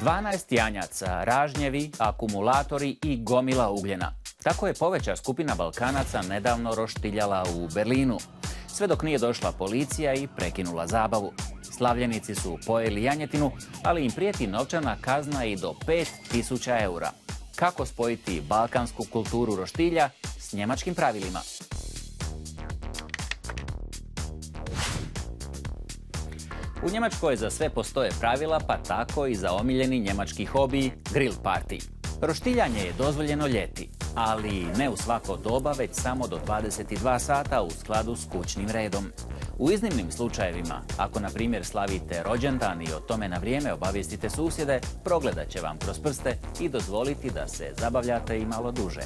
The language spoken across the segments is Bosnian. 12 janjaca, ražnjevi, akumulatori i gomila ugljena. Tako je poveća skupina Balkanaca nedavno roštiljala u Berlinu. Sve dok nije došla policija i prekinula zabavu. Slavljenici su pojeli janjetinu, ali im prijeti novčana kazna i do 5000 eura. Kako spojiti balkansku kulturu roštilja s njemačkim pravilima? U Njemačkoj za sve postoje pravila, pa tako i za omiljeni njemački hobi grill party. Roštiljanje je dozvoljeno ljeti, ali ne u svako doba, već samo do 22 sata u skladu s kućnim redom. U iznimnim slučajevima, ako na primjer slavite rođendan i o tome na vrijeme obavijestite susjede, progledat će vam kroz prste i dozvoliti da se zabavljate i malo duže.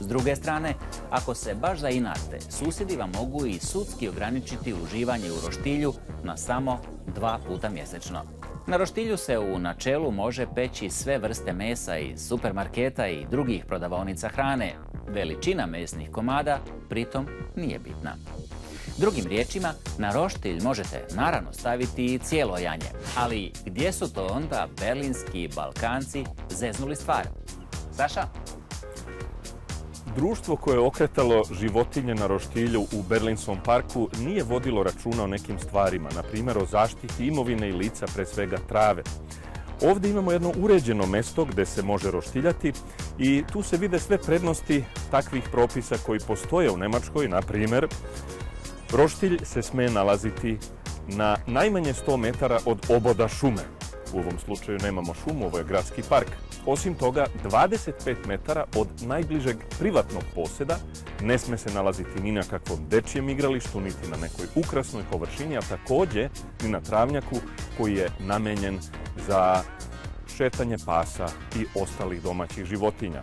S druge strane, ako se baš zainate, susjedi vam mogu i sudski ograničiti uživanje u roštilju na samo dva puta mjesečno. Na roštilju se u načelu može peći sve vrste mesa iz supermarketa i drugih prodavonica hrane. Veličina mesnih komada pritom nije bitna. Drugim riječima, na roštilj možete naravno staviti i cijelo janje. Ali gdje su to onda berlinski balkanci zeznuli stvar? Saša? Društvo koje je okretalo životinje na roštilju u Berlinskom parku nije vodilo računa o nekim stvarima, na primjer o zaštiti imovine i lica, pre svega trave. Ovdje imamo jedno uređeno mesto gdje se može roštiljati i tu se vide sve prednosti takvih propisa koji postoje u Nemačkoj, na primjer, roštilj se smije nalaziti na najmanje 100 metara od oboda šume. U ovom slučaju nemamo šumu, ovo je gradski park. Osim toga, 25 metara od najbližeg privatnog poseda ne sme se nalaziti ni na kakvom dečijem igralištu, niti na nekoj ukrasnoj površini, a također ni na travnjaku koji je namenjen za šetanje pasa i ostalih domaćih životinja.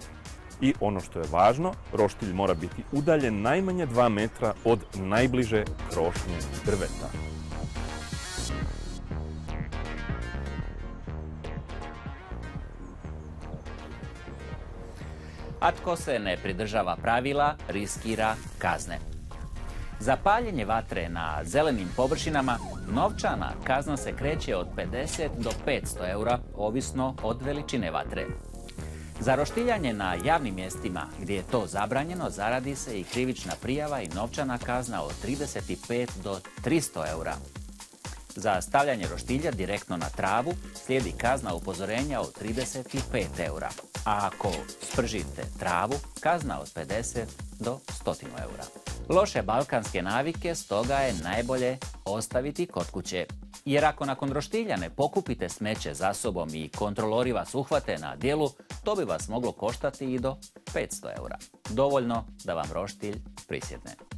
I ono što je važno, roštilj mora biti udaljen najmanje 2 metra od najbliže krošnje drveta. a tko se ne pridržava pravila riskira kazne. Za paljenje vatre na zelenim površinama novčana kazna se kreće od 50 do 500 eura, ovisno od veličine vatre. Za roštiljanje na javnim mjestima gdje je to zabranjeno zaradi se i krivična prijava i novčana kazna od 35 do 300 eura. Za stavljanje roštilja direktno na travu slijedi kazna upozorenja od 35 eura, a ako spržite travu, kazna od 50 do 100 eura. Loše balkanske navike stoga je najbolje ostaviti kod kuće. Jer ako nakon roštilja ne pokupite smeće za sobom i kontrolori vas uhvate na dijelu, to bi vas moglo koštati i do 500 eura. Dovoljno da vam roštilj prisjedne.